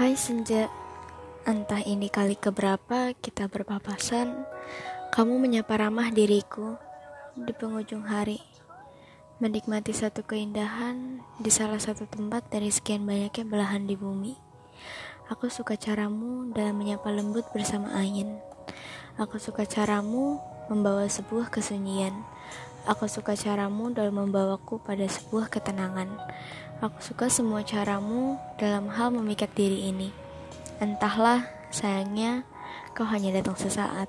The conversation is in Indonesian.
Hai senja, entah ini kali keberapa kita berpapasan, kamu menyapa ramah diriku di penghujung hari, menikmati satu keindahan di salah satu tempat dari sekian banyaknya belahan di bumi. Aku suka caramu dalam menyapa lembut bersama angin. Aku suka caramu membawa sebuah kesunyian. Aku suka caramu dalam membawaku pada sebuah ketenangan. Aku suka semua caramu dalam hal memikat diri ini. Entahlah, sayangnya kau hanya datang sesaat.